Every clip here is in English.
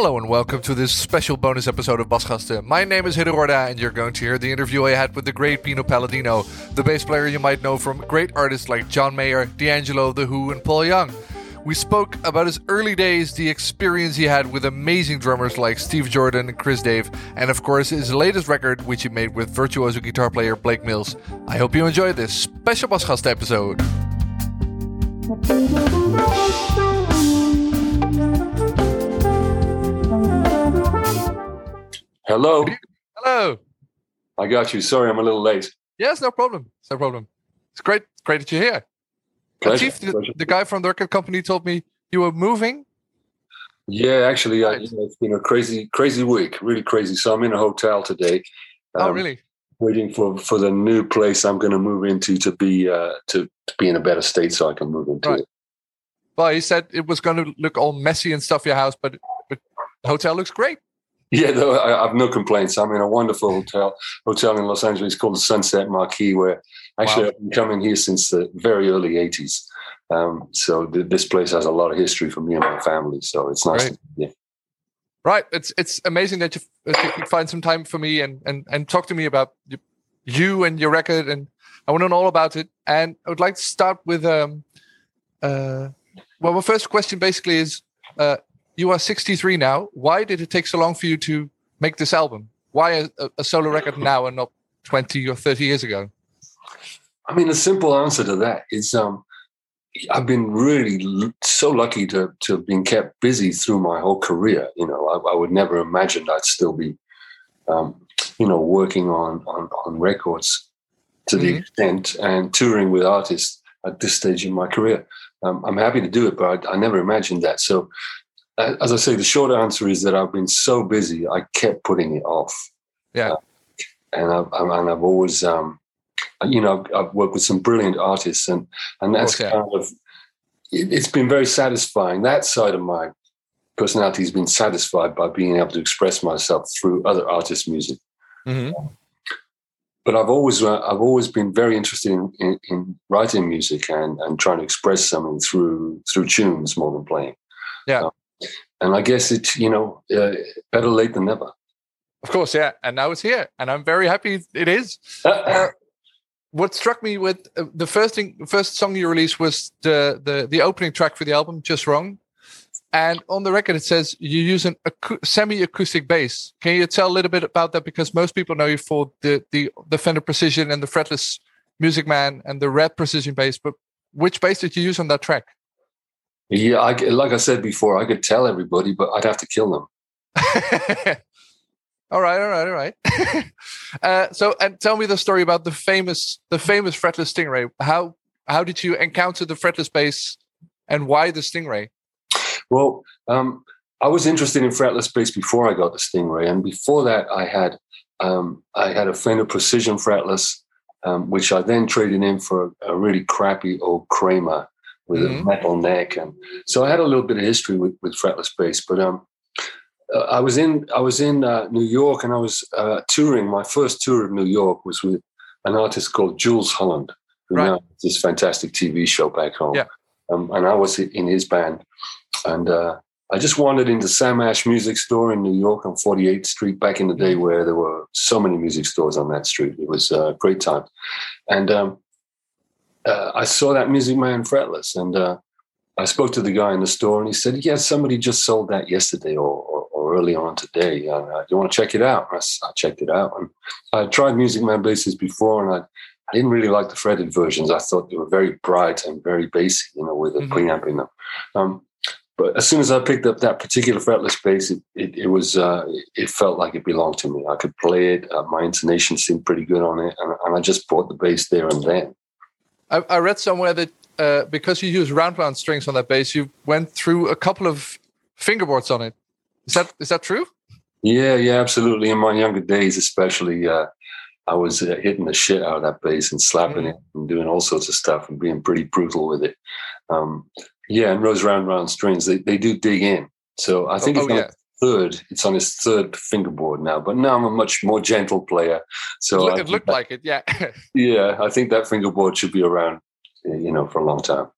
Hello and welcome to this special bonus episode of Basgasten. My name is Hidde Roorda and you're going to hear the interview I had with the great Pino Palladino, the bass player you might know from great artists like John Mayer, D'Angelo, The Who, and Paul Young. We spoke about his early days, the experience he had with amazing drummers like Steve Jordan and Chris Dave, and of course his latest record, which he made with virtuoso guitar player Blake Mills. I hope you enjoyed this special Basgasten episode. Hello. Hello. I got you. Sorry, I'm a little late. Yes, no problem. No problem. It's great. Great that you're here. Pleasure. Chief, the, the guy from the record company told me you were moving. Yeah, actually, I, you know, it's been a crazy, crazy week. Really crazy. So I'm in a hotel today. oh, um, really? Waiting for for the new place I'm going to move into to be uh, to, to be in a better state so I can move into Right. it. Well, he said it was going to look all messy and stuff your house, but but the hotel looks great. Yeah, though I, have no complaints. I'm in a wonderful hotel hotel in Los Angeles called the Sunset Marquis, where actually Wow. I've been coming here since the very early '80s. Um, so th- this place has a lot of history for me and my family. So it's nice. To, yeah. Right. It's it's amazing that you, that you could find some time for me and and and talk to me about you and your record, and I want to know all about it. And I would like to start with um uh well, my first question basically is uh you are 63 now. Why did it take so long for you to make this album? Why a, a- solo record now and not 20 or 30 years ago? I mean, the simple answer to that is um, I've been really l- so lucky to to have been kept busy through my whole career. You know, I, I would never imagine I'd still be, um, you know, working on on, on records to the Mhm. extent and touring with artists at this stage in my career. Um, I'm happy to do it, but I, I never imagined that. So, as I say, the short answer is that I've been so busy, I kept putting it off Yeah. and I've, and I've always, um, you know, I've, worked with some brilliant artists, and and that's yeah. kind of, it, it's been very satisfying. That side of my personality has been satisfied by being able to express myself through other artists' music. Mm-hmm. But I've always, uh, I've always been very interested in, in, in writing music and, and trying to express something through through tunes more than playing. Yeah. Uh, and I guess it's you know uh, better late than never. Of course, yeah. And now it's here, and I'm very happy it is. Uh, what struck me with uh, the first thing, first song you released was the the the opening track for the album, "Just Wrong," and on the record it says you use an acou- semi-acoustic bass. Can you tell a little bit about that? Because most people know you for the the the Fender Precision and the fretless Music Man and the Red Precision bass, but which bass did you use on that track? Yeah, I, like I said before, I could tell everybody, but I'd have to kill them. all right, all right, all right. uh, so, and tell me the story about the famous, the famous fretless Stingray. How how did you encounter the fretless bass, and why the Stingray? Well, um, I was interested in fretless bass before I got the Stingray, and before that, I had um, I had a Fender Precision fretless, um, which I then traded in for a, a really crappy old Kramer with Mhm. a metal neck, and so I had a little bit of history with, with fretless bass. But um, uh, I was in I was in uh, New York, and I was uh, touring. My first tour of New York was with an artist called Jools Holland, who Right. now has this fantastic TV show back home. Yeah. Um, and I was in his band, and uh, I just wandered into Sam Ash Music Store in New York on 48th Street back in the day, where there were so many music stores on that street. It was a great time, and um, uh, I saw that Music Man fretless, and uh, I spoke to the guy in the store, and he said, "Yeah, somebody just sold that yesterday or, or, or early on today. Uh, do you want to check it out?" I checked it out, and I tried Music Man basses before, and I, I didn't really like the fretted versions. I thought they were very bright and very bassy, you know, with a Mhm. preamp in them. Um, but as soon as I picked up that particular fretless bass, it, it, it was uh, it felt like it belonged to me. I could play it. Uh, my intonation seemed pretty good on it, and, and I just bought the bass there and then. I, I read somewhere that uh, because you use round round strings on that bass, you went through a couple of fingerboards on it. Is that is that true? Yeah, yeah, absolutely. In my younger days, especially, uh, I was uh, hitting the shit out of that bass and slapping Mm. it and doing all sorts of stuff and being pretty brutal with it. Um, yeah, and those round round strings, they, they do dig in. So I think oh, it's on yeah. Third. It's on its third fingerboard now. But now I'm a much more gentle player. So it looked that- like it. Yeah. yeah, I think that fingerboard should be around, uh, you know, for a long time.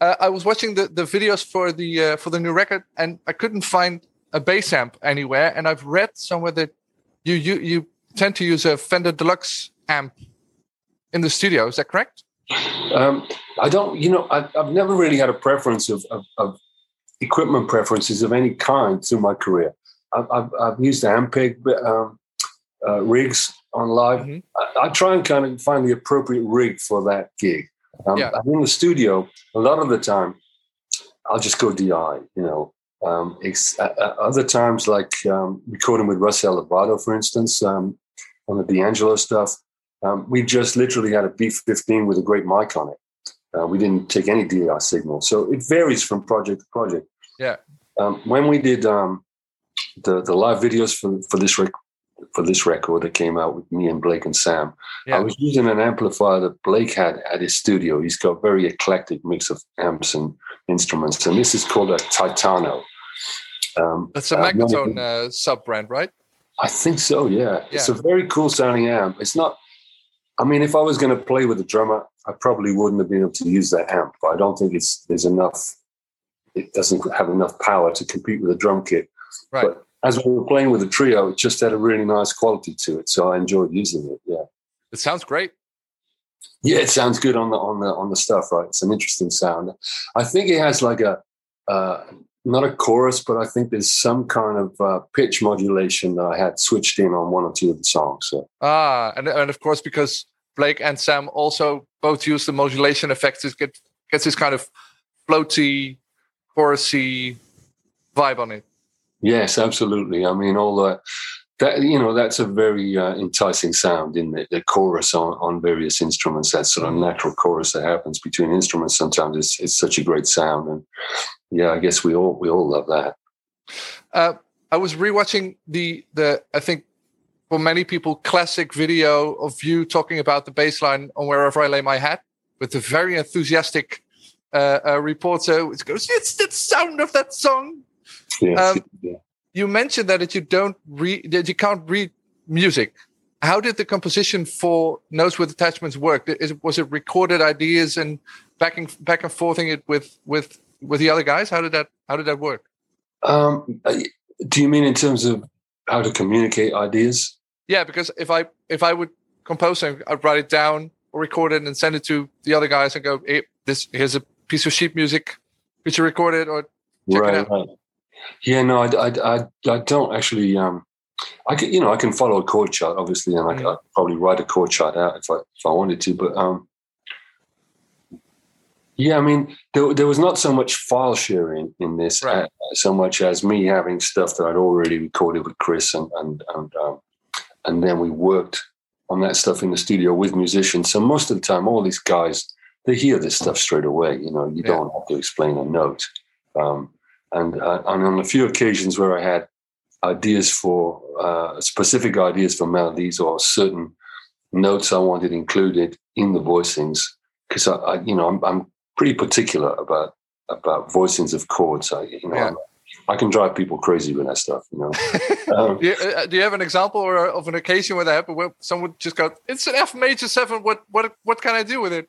uh, I was watching the, the videos for the uh, for the new record, and I couldn't find a bass amp anywhere, and I've read somewhere that you you you tend to use a Fender Deluxe amp in the studio. Is that correct? Um, I don't. You know, I, have never really had a preference of, of, of, equipment preferences of any kind through my career. I've, I've, I've used Ampeg um, uh, rigs on live. Mm-hmm. I, I, try and kind of find the appropriate rig for that gig. Um, yeah. in the studio, a lot of the time, I'll just go DI. You know, um, uh, uh, other times, like um, recording with Russ Elevado, for instance, um, on the D'Angelo stuff, um, we just literally had a B15 with a great mic on it. Uh, we didn't take any DI signal, so it varies from project to project. Yeah. Um, when we did um, the the live videos for for this rec- for this record that came out with me and Blake and Sam, yeah. I was using an amplifier that Blake had at his studio. He's got a very eclectic mix of amps and instruments, and this is called a Titano. Um, That's a uh, Magnatone uh, sub brand, right? I think so. Yeah. yeah, it's a very cool sounding amp. It's not. I mean, if I was going to play with a drummer, I probably wouldn't have been able to use that amp. But I don't think it's there's enough. It doesn't have enough power to compete with a drum kit. Right. But as we were playing with a trio, it just had a really nice quality to it. So I enjoyed using it. Yeah. It sounds great. Yeah, it sounds good on the on the on the stuff, right? It's an interesting sound. I think it has like a uh, not a chorus, but I think there's some kind of uh, pitch modulation that I had switched in on one or two of the songs. So. Ah, and and of course because Blake and Sam also both use the modulation effects, it gets gets this kind of floaty, chorusy vibe on it. Yes, absolutely. I mean, all the that you know that's a very uh, enticing sound in the, the chorus on, on various instruments that sort of natural chorus that happens between instruments sometimes it's, it's such a great sound and yeah i guess we all we all love that uh, i was rewatching the the i think for many people classic video of you talking about the bass line on wherever i lay my hat with the very enthusiastic uh, reporter which goes it's the sound of that song yes, um, yeah you mentioned that you don't read that you can't read music. How did the composition for Notes with Attachments work? Is, was it recorded ideas and back and back and forthing it with with with the other guys? How did that How did that work? Um, uh, do you mean in terms of how to communicate ideas? Yeah, because if I if I would compose something, I'd write it down or record it and send it to the other guys and go, "Hey, this here's a piece of sheet music. which you record it or check right, it out?" Right. Yeah, no, I, I, I, I don't actually. Um, I can, you know, I can follow a chord chart, obviously, and I could probably write a chord chart out if I if I wanted to. But um, yeah, I mean, there, there was not so much file sharing in this, right. uh, so much as me having stuff that I'd already recorded with Chris, and and and um, and then we worked on that stuff in the studio with musicians. So most of the time, all these guys they hear this stuff straight away. You know, you yeah. don't have to explain a note. Um, and, uh, and on a few occasions where I had ideas for uh, specific ideas for melodies or certain notes I wanted included in the voicings, because I, I, you know, I'm, I'm, pretty particular about about voicings of chords. I, you know, yeah. I can drive people crazy with that stuff. You know. Um, do, you, uh, do, you, have an example or of an occasion where that happened? Where someone just go, "It's an F major seven. What what what can I do with it?"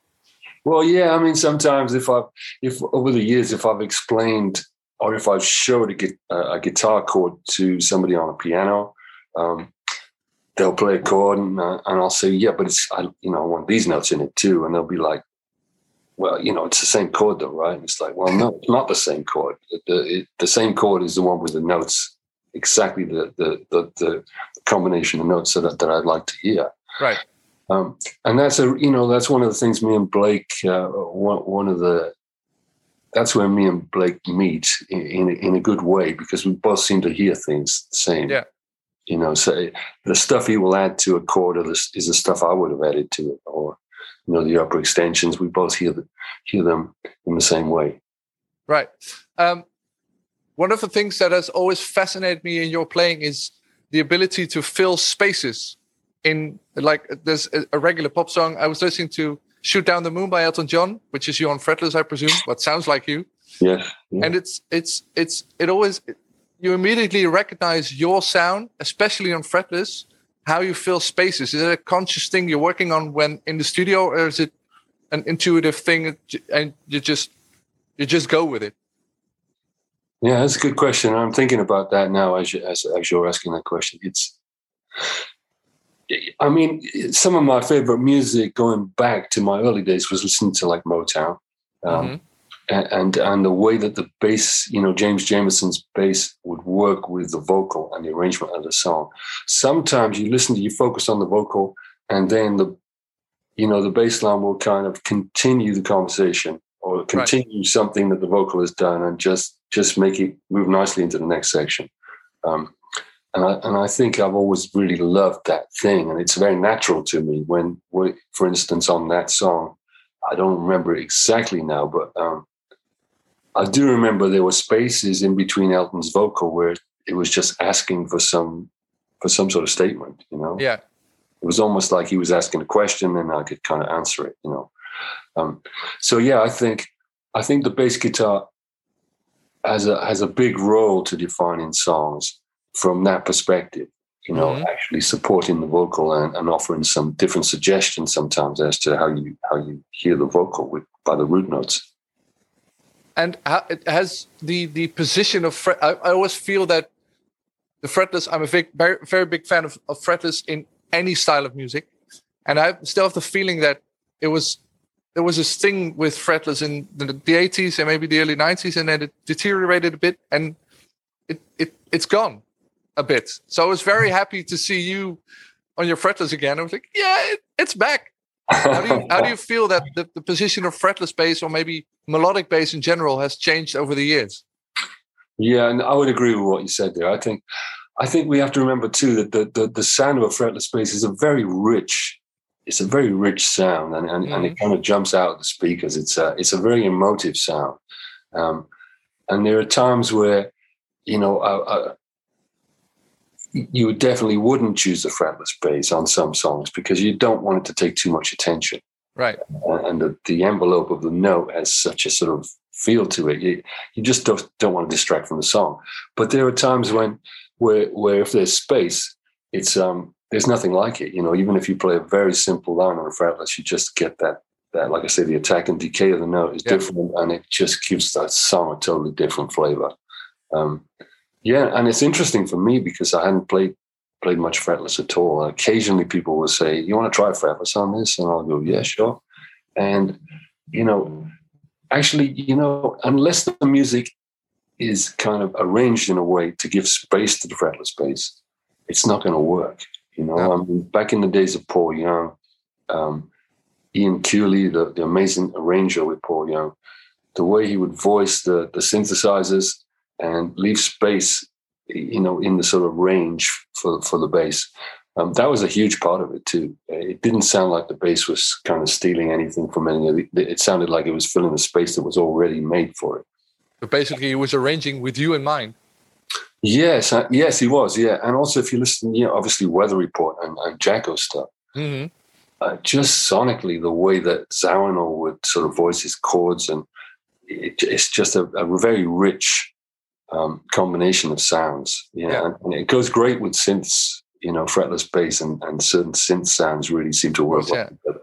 Well, yeah. I mean, sometimes if I've if over the years if I've explained or if I show a, a guitar chord to somebody on a piano, um, they'll play a chord and, uh, and I'll say, yeah, but it's, I, you know, I want these notes in it too. And they'll be like, well, you know, it's the same chord though, right? And it's like, well, no, it's not the same chord. The, it, the same chord is the one with the notes, exactly the, the, the, the combination of notes that, that I'd like to hear. Right. Um, and that's a, you know, that's one of the things me and Blake, uh, one, one of the that's where me and Blake meet in, in, in a good way because we both seem to hear things the same. Yeah. You know, so the stuff he will add to a chord is the stuff I would have added to it, or you know, the upper extensions. We both hear the, hear them in the same way. Right. Um, one of the things that has always fascinated me in your playing is the ability to fill spaces in like there's a, regular pop song I was listening to Shoot Down the Moon by Elton John, which is you on fretless, I presume, but sounds like you. Yeah, yeah. And it's it's it's it always you immediately recognize your sound, especially on fretless, how you fill spaces. Is it a conscious thing you're working on when in the studio, or is it an intuitive thing and you just you just go with it? Yeah, that's a good question. I'm thinking about that now as, you, as, as you're asking that question. It's, I mean, some of my favorite music going back to my early days was listening to like Motown. Um, mm-hmm and and the way that the bass, you know, James Jamerson's bass would work with the vocal and the arrangement of the song. Sometimes you listen to you focus on the vocal, and then the, you know, the bass line will kind of continue the conversation or continue right. something that the vocal has done, and just just make it move nicely into the next section. Um, and I and I think I've always really loved that thing, and it's very natural to me when, for instance, on that song. I don't remember exactly now, but um, I do remember there were spaces in between Elton's vocal where it was just asking for some for some sort of statement, you know. Yeah. It was almost like he was asking a question and I could kind of answer it, you know. Um, so yeah, I think I think the bass guitar has a has a big role to define in songs from that perspective. You know, mm-hmm. actually supporting the vocal and, and offering some different suggestions sometimes as to how you how you hear the vocal with by the root notes and it has the the position of fret, I, I, always feel that the fretless i'm a big, very, very big fan of, of fretless in any style of music and i still have the feeling that it was there was this thing with fretless in the, the 80s and maybe the early 90s and then it deteriorated a bit and it, it it's gone a bit so i was very happy to see you on your fretless again i was like yeah it, it's back how do you how do you feel that the, the position of fretless bass or maybe melodic bass in general has changed over the years? Yeah, and I would agree with what you said there. I think I think we have to remember too that the the, the sound of a fretless bass is a very rich it's a very rich sound and, and, mm. and it mm. kind of jumps out of the speakers. It's a it's a very emotive sound. Um, and there are times where, you know, uh, you definitely wouldn't choose the fretless bass on some songs because you don't want it to take too much attention. Right. And the, the envelope of the note has such a sort of feel to it. You, you just don't, don't want to distract from the song. But there are times when where where if there's space, it's um there's nothing like it. You know, even if you play a very simple line on a fretless, you just get that that, like I say, the attack and decay of the note is yeah. different, and it just gives that song a totally different flavor. Um, yeah, and it's interesting for me because I hadn't played played much fretless at all. And Occasionally, people will say, "You want to try fretless on this?" And I'll go, "Yeah, sure." And you know, actually, you know, unless the music is kind of arranged in a way to give space to the fretless bass, it's not going to work. You know, I mean, back in the days of Paul Young, um, Ian Kewley, the, the amazing arranger with Paul Young, the way he would voice the the synthesizers and leave space, you know, in the sort of range for for the bass. Um, that was a huge part of it too. It didn't sound like the bass was kind of stealing anything from any of the, It sounded like it was filling the space that was already made for it. So basically, he was arranging with you in mind. Yes, uh, yes, he was. Yeah, and also if you listen, you know, obviously Weather Report and, and Jaco stuff. Mm-hmm. Uh, just sonically, the way that Zawinul would sort of voice his chords, and it, it's just a, a very rich um, combination of sounds. You know, yeah. and it goes great with synths. You know, fretless bass and, and certain synth sounds really seem to work well together.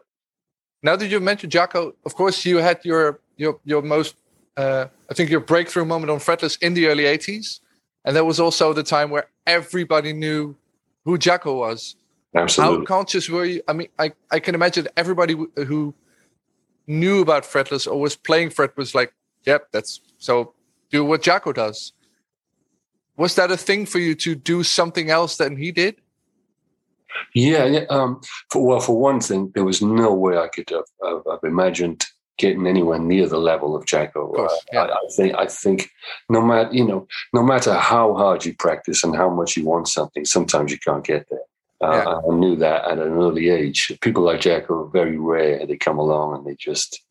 Now that you mentioned Jaco, of course you had your your your most uh, I think your breakthrough moment on fretless in the early '80s, and that was also the time where everybody knew who Jaco was. Absolutely. How conscious were you? I mean, I, I can imagine everybody who knew about fretless or was playing fret was like, "Yep, that's so do what Jaco does." was that a thing for you to do something else than he did? Yeah, yeah. Um, for, well, for one thing, there was no way I could have, have, have imagined getting anywhere near the level of Jaco. Of yeah. I, I, think I think no matter you know no matter how hard you practice and how much you want something, sometimes you can't get there. Uh, yeah. I knew that at an early age. People like Jaco are very rare. They come along and they just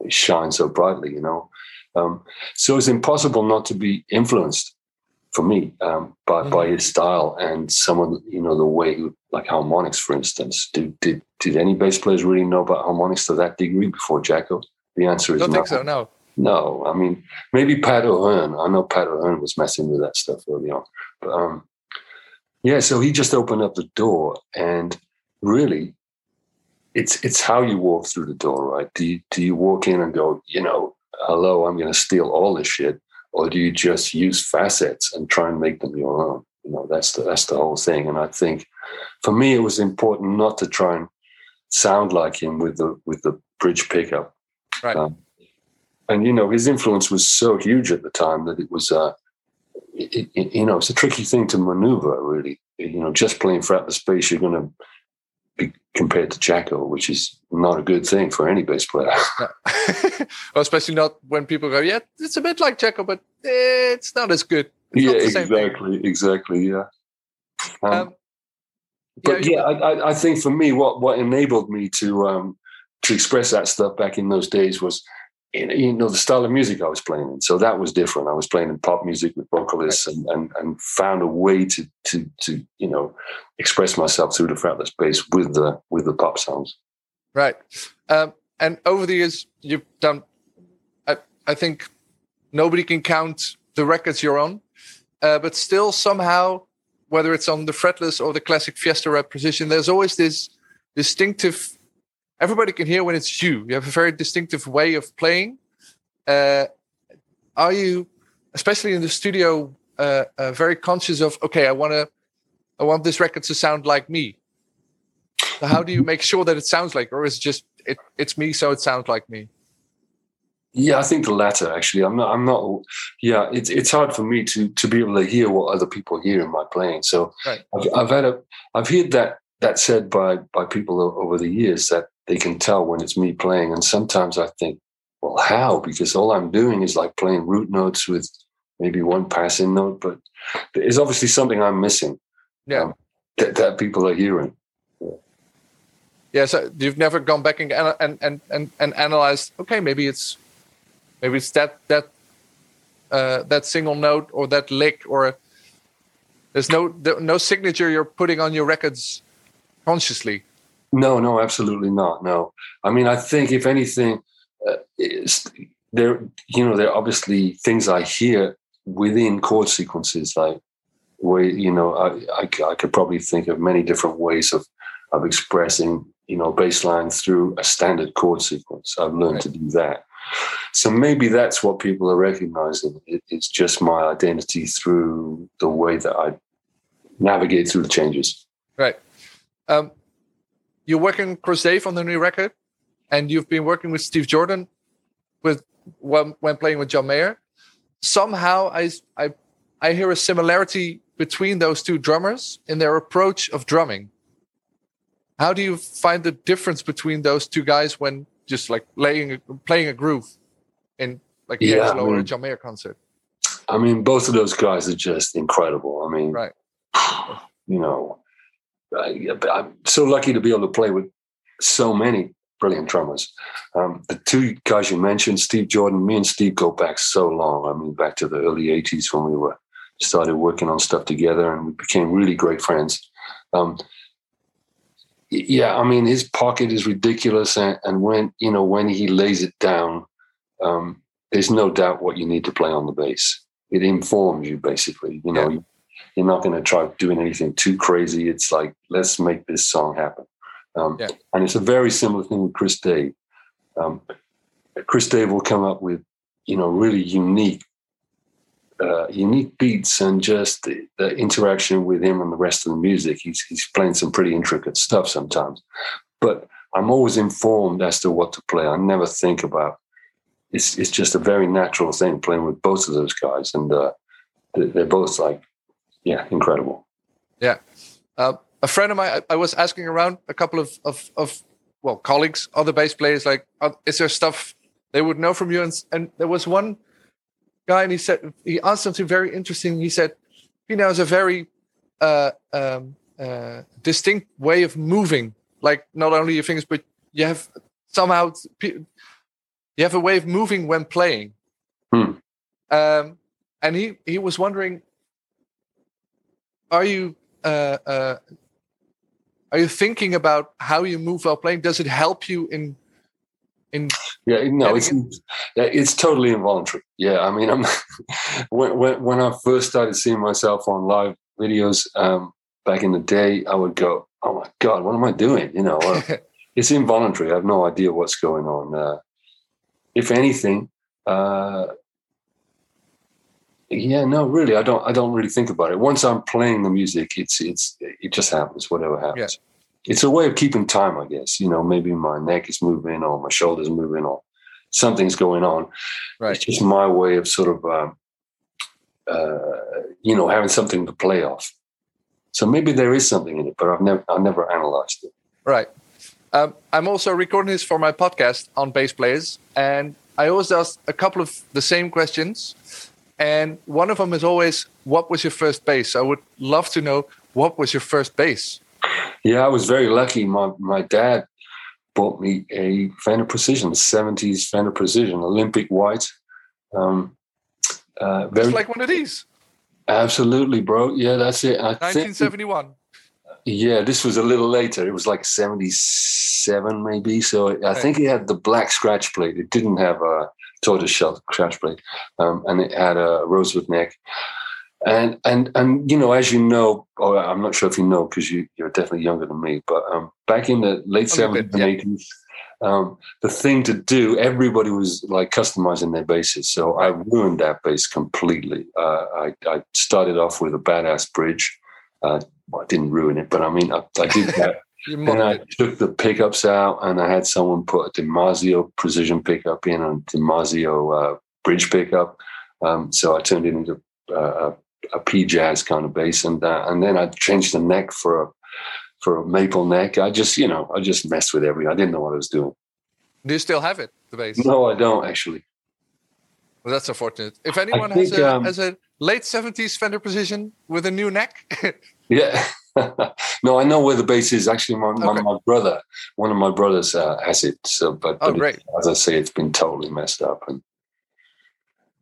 they shine so brightly, you know. Um, so it's impossible not to be influenced for me um, by, mm. by his style and some of you know the way he, like harmonics for instance did, did did any bass players really know about harmonics to that degree before Jaco? the answer is don't no. think so no no I mean maybe Pat O'Hearn I know Pat O'Hearn was messing with that stuff early on but um, yeah so he just opened up the door and really it's it's how you walk through the door right do you do you walk in and go you know hello I'm going to steal all this shit or do you just use facets and try and make them your own? You know, that's the that's the whole thing. And I think for me, it was important not to try and sound like him with the with the bridge pickup. Right. Um, and you know, his influence was so huge at the time that it was, uh, it, it, you know, it's a tricky thing to maneuver. Really, you know, just playing fretless bass, you're going to compared to Jaco, which is not a good thing for any bass player. well, especially not when people go, "Yeah, it's a bit like Jaco, but it's not as good." It's yeah, exactly, exactly, yeah. Um, um, but yeah, yeah I, I, think for me, what what enabled me to um, to express that stuff back in those days was you know the style of music I was playing in. So that was different. I was playing in pop music with vocalists and, and, and found a way to to to you know express myself through the fretless bass with the with the pop sounds. Right. Um, and over the years, you've done. I, I think nobody can count the records you're on, uh, but still somehow, whether it's on the fretless or the classic Fiesta Red Precision, there's always this distinctive everybody can hear when it's you. You have a very distinctive way of playing. Uh, are you, especially in the studio, uh, uh, very conscious of okay, I want to, I want this record to sound like me. So how do you make sure that it sounds like, or is it just it, it's me, so it sounds like me? Yeah, I think the latter. Actually, I'm not. I'm not. Yeah, it's it's hard for me to to be able to hear what other people hear in my playing. So right. I've, I've had a. I've heard that that said by by people over the years that they can tell when it's me playing. And sometimes I think, well, how? Because all I'm doing is like playing root notes with maybe one passing note, but there's obviously something I'm missing. Yeah. Um, that, that people are hearing. Yeah. So you've never gone back and and and and, and analyzed. Okay, maybe it's maybe it's that that uh, that single note or that lick or there's no no signature you're putting on your records consciously. No, no, absolutely not. No, I mean, I think if anything, uh, there, you know, there are obviously things I hear within chord sequences, like where you know, I, I, I could probably think of many different ways of of expressing, you know, bass line through a standard chord sequence. I've learned right. to do that. So maybe that's what people are recognizing. It, it's just my identity through the way that I navigate through the changes. Right. Um, you're working Chris Dave on the new record, and you've been working with Steve Jordan with when, when playing with John Mayer. Somehow, I, I I hear a similarity between those two drummers in their approach of drumming. How do you find the difference between those two guys when just like laying playing a groove in like yeah, Angelo I mean, or a John Mayer concert? I mean, both of those guys are just incredible. I mean, right. You know, I'm so lucky to be able to play with so many brilliant drummers. Um, the two guys you mentioned, Steve Jordan, me and Steve go back so long. I mean, back to the early 80s when we were started working on stuff together and we became really great friends. Um, yeah, I mean, his pocket is ridiculous. And, and, when, you know, when he lays it down, um, there's no doubt what you need to play on the bass. It informs you basically, you know, yeah. You're not going to try doing anything too crazy. It's like, let's make this song happen. Um, yeah. And it's a very similar thing with Chris Dave. Um, Chris Dave will come up with, you know, really unique, uh, unique beats and just the, the, interaction with him and the rest of the music. He's, he's playing some pretty intricate stuff sometimes, but I'm always informed as to what to play. I never think about. It's it's just a very natural thing playing with both of those guys, and uh, they're both like yeah, incredible. Yeah. Uh, a friend of mine, I, I, was asking around a couple of, of, of well, colleagues, other bass players, like, uh, is there stuff they would know from you? And, and there was one guy, and he said, he asked something very interesting. He said, Pino has a very uh, um, uh, distinct way of moving, like not only your fingers, but you have somehow, you have a way of moving when playing. Hmm. Um, and he, he was wondering are you uh, uh, are you thinking about how you move while playing? Does it help you in in? Yeah, no, it's it's totally involuntary. Yeah, I mean, I'm when, when when I first started seeing myself on live videos um, back in the day, I would go, "Oh my god, what am I doing?" You know, uh, it's involuntary. I have no idea what's going on. Uh, if anything, uh, Yeah, no, really, I don't. I don't really think about it. Once I'm playing the music, it's it's it just happens. Whatever happens, yeah. it's a way of keeping time, I guess. You know, maybe my neck is moving, or my shoulders moving, or something's going on. Right. It's just my way of sort of, um, uh, you know, having something to play off. So maybe there is something in it, but I've never, I've never analyzed it. Right. Um, I'm also recording this for my podcast on bass players, and I always ask a couple of the same questions and one of them is always, what was your first bass? I would love to know what was your first bass? Yeah, I was very lucky. My my dad bought me a Fender Precision, 70s Fender Precision, Olympic white. Um, uh, very, Just like one of these. Absolutely, bro. Yeah, that's it. I 1971. Think, yeah, this was a little later. It was like 77, maybe. So I okay. think it had the black scratch plate. It didn't have a tortoise shell crash plate, um, and it had a rosewood neck. And and and you know, as you know, or I'm not sure if you know because you you're definitely younger than me, but um, back in the late seventies and eighties, um, the thing to do, everybody was like customizing their bases. So I ruined that base completely. Uh, I, I started off with a badass bridge. Uh, well, I didn't ruin it, but I mean, I, I did that. Then I took the pickups out and I had someone put a DiMarzio precision pickup in and DiMarzio uh, bridge pickup. Um, so I turned it into uh, a, a P jazz kind of bass, and uh, and then I changed the neck for a for a maple neck. I just you know I just messed with everything. I didn't know what I was doing. Do you still have it, the bass? No, I don't actually. Well, that's unfortunate. If anyone think, has, a, um, has a late seventies Fender Precision with a new neck, yeah. no, I know where the bass is. Actually, my, okay. my, my, brother, one of my brothers uh, has it. So, but, oh, great. as I say, it's been totally messed up, and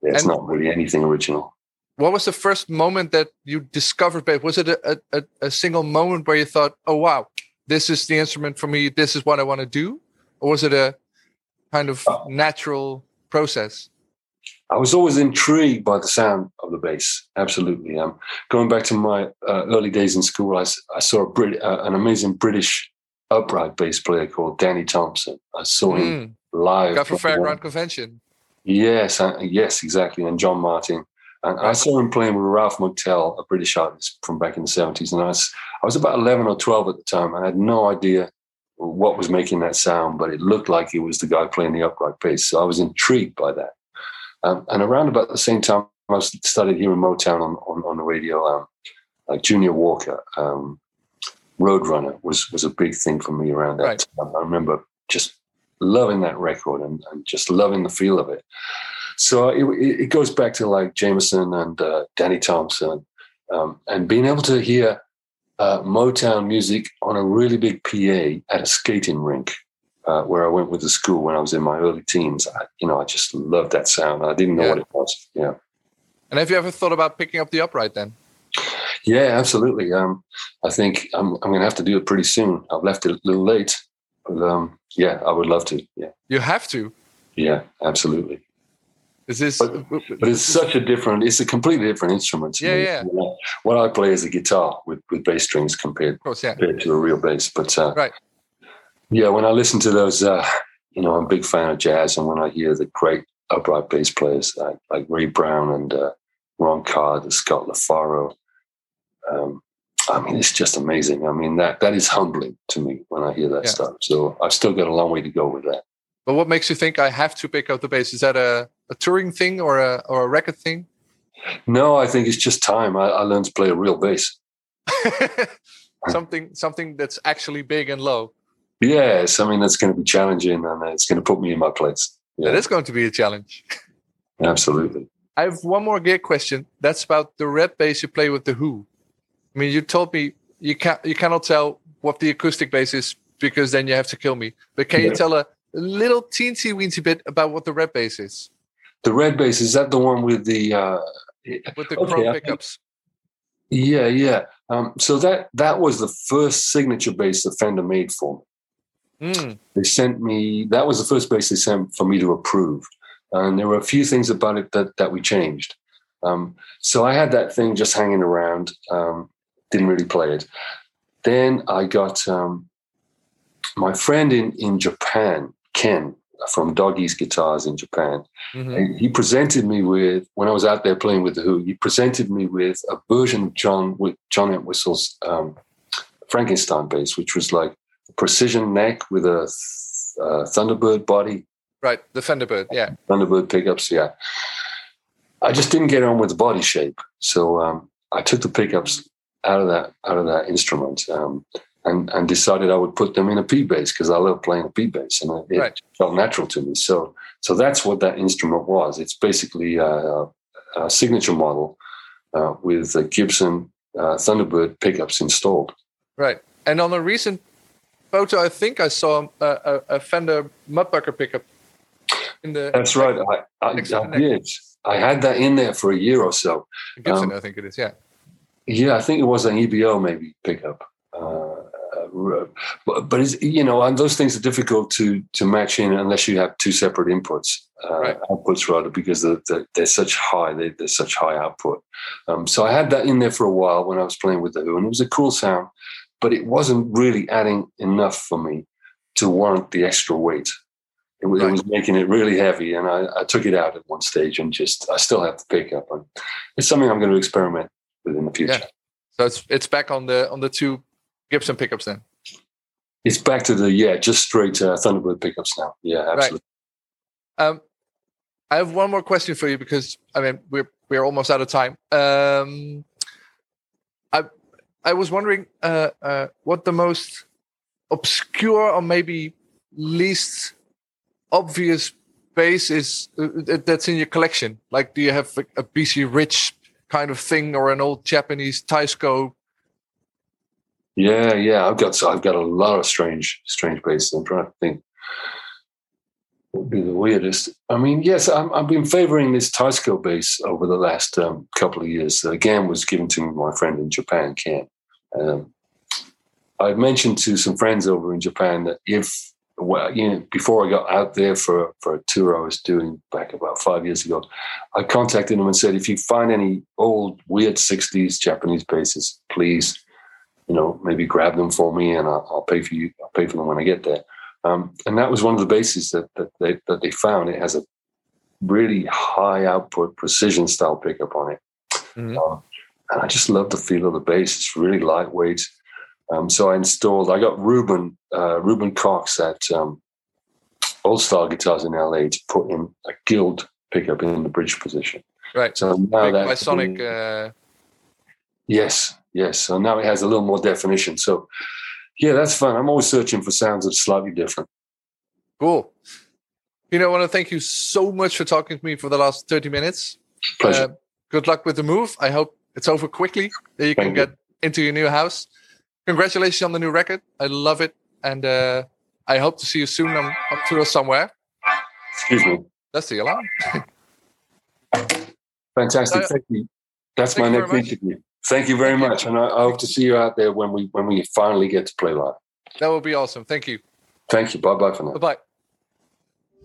yeah, it's and not really anything original. What was the first moment that you discovered bass? Was it a, a, a single moment where you thought, "Oh wow, this is the instrument for me. This is what I want to do," or was it a kind of uh, natural process? I was always intrigued by the sound of the bass. Absolutely. Um, going back to my uh, early days in school, I, I saw a Brit, uh, an amazing British upright bass player called Danny Thompson. I saw mm. him live. Got for Fairport Convention. Yes, uh, yes, exactly. And John Martyn. And I saw him playing with Ralph McTell, a British artist from back in the 70s. And I was, I was about 11 or 12 at the time. I had no idea what was making that sound, but it looked like he was the guy playing the upright bass. So I was intrigued by that. Um, and around about the same time, I started hearing Motown on, on, on the radio. Um, like Junior Walker, um, Roadrunner was was a big thing for me around that right. time. I remember just loving that record and, and just loving the feel of it. So it, it goes back to like Jamerson and uh, Danny Thompson, um, and being able to hear uh, Motown music on a really big PA at a skating rink uh, where I went with the school when I was in my early teens. I, you know, I just loved that sound. I didn't know yeah. what it was. Yeah. And have you ever thought about picking up the upright then? Yeah, absolutely. Um, I think I'm, I'm going to have to do it pretty soon. I've left it a little late, but um, yeah, I would love to. Yeah. You have to. Yeah, absolutely. Is this? But, but it's such a different. It's a completely different instrument. yeah, me. yeah. What I play is a guitar with, with bass strings compared, course, yeah. compared to a real bass. But uh, right yeah, when I listen to those, uh, you know, I'm a big fan of jazz, and when I hear the great upright bass players like, like Ray Brown and uh, Ron Carter, Scott LaFaro, um, I mean, it's just amazing. I mean, that that is humbling to me when I hear that yeah. stuff. So I've still got a long way to go with that. But what makes you think I have to pick up the bass? Is that a, a touring thing or a or a record thing? No, I think it's just time. I, I learned to play a real bass. something something that's actually big and low. Yeah, something that's going to be challenging and it's going to put me in my place. Yeah. That is going to be a challenge. Absolutely. I have one more gear question. That's about the red bass you play with the Who. I mean, you told me you can't you cannot tell what the acoustic bass is because then you have to kill me. But can yeah. you tell a little teensy weensy bit about what the red bass is? The red bass is that the one with the uh, with the okay, chrome pickups? Yeah, yeah. Um, so that that was the first signature bass that Fender made for me. Mm. They sent me, that was the first bass they sent for me to approve. And there were a few things about it that, that we changed. Um, so I had that thing just hanging around, um, didn't really play it. Then I got um, my friend in, in Japan, Ken, from Dog East Guitars in Japan. Mm-hmm. He presented me with when I was out there playing with the Who. He presented me with a version of John with John Entwistle's um, Frankenstein bass, which was like precision neck with a uh, Thunderbird body. Right, the Thunderbird, yeah. Thunderbird pickups, yeah. I just didn't get on with the body shape, so um, I took the pickups out of that out of that instrument. Um, and, and decided I would put them in a P bass because I love playing a P bass and it, right. felt natural to me. So so that's what that instrument was. It's basically a, a signature model uh, with Gibson uh, Thunderbird pickups installed. Right. And on a recent photo, I think I saw a, a, a Fender Mudbucker pickup. In the that's right. I, I, I did. I had that in there for a year or so. Gibson, um, I think it is. Yeah. Yeah, I think it was an EB-0 maybe pickup. Uh, but, but it's, you know, and those things are difficult to to match in unless you have two separate inputs, uh, right. outputs rather, because they're, they're, they're such high, they, are such high output. Um, so I had that in there for a while when I was playing with the Who, and it was a cool sound, but it wasn't really adding enough for me to warrant the extra weight. It, right. it was making it really heavy, and I, I, took it out at one stage, and just I still have to pick up. And it's something I'm going to experiment with in the future. Yeah. So it's it's back on the on the two Gibson pickups then? It's back to the yeah, just straight uh, Thunderbird pickups now. Yeah, absolutely. Right. Um, I have one more question for you because I mean we're we're almost out of time. Um, I was wondering uh, uh, what the most obscure or maybe least obvious bass is uh, that's in your collection. Like, do you have a, a BC Rich kind of thing or an old Japanese Teisco yeah, yeah. I've got I've got a lot of strange strange bases. I'm trying to think would be the weirdest. I mean, yes, i have been favoring this Teisco bass over the last um, couple of years. Again, was given to me by my friend in Japan, Ken. Um, I've mentioned to some friends over in Japan that if well, you know, before I got out there for for a tour I was doing back about five years ago, I contacted them and said, if you find any old weird '60s Japanese basses, please you know, maybe grab them for me and I'll, I'll pay for you. I'll pay for them when I get there. Um, and that was one of the bases that, that they, that they found. It has a really high output precision style pickup on it. Mm-hmm. Uh, and I just love the feel of the bass. It's really lightweight. Um, so I installed, I got Ruben, uh, Ruben Cox at um, Old Style Guitars in LA to put in a guild pickup in the bridge position. Right. So now that Sonic. Uh... Yes, yes. So now it has a little more definition. So yeah, that's fun. I'm always searching for sounds that are slightly different. Cool. You know, I want to thank you so much for talking to me for the last 30 minutes. Pleasure. Uh, good luck with the move. I hope it's over quickly that you thank can you. get into your new house. Congratulations on the new record. I love it. And uh, I hope to see you soon on, on tour somewhere. Excuse me. That's the alarm. Fantastic. Uh, thank you. That's thank my next interview. Thank you very Thank much, you. and I, I, hope to see you out there when we when we finally get to play live. That will be awesome. Thank you. Thank you. Bye bye for now. Bye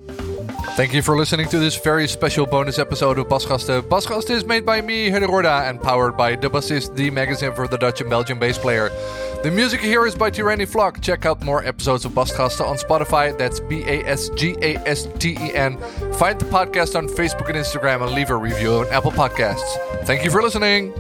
bye. Thank you for listening to this very special bonus episode of Basgasten. Basgasten is made by me, Hidde Roorda, and powered by The Bassist, the magazine for the Dutch and Belgian bass player. The music here is by Tyranny Flock. Check out more episodes of Basgasten on Spotify. That's B A S G A S T E N. Find the podcast on Facebook and Instagram and leave a review on Apple Podcasts. Thank you for listening.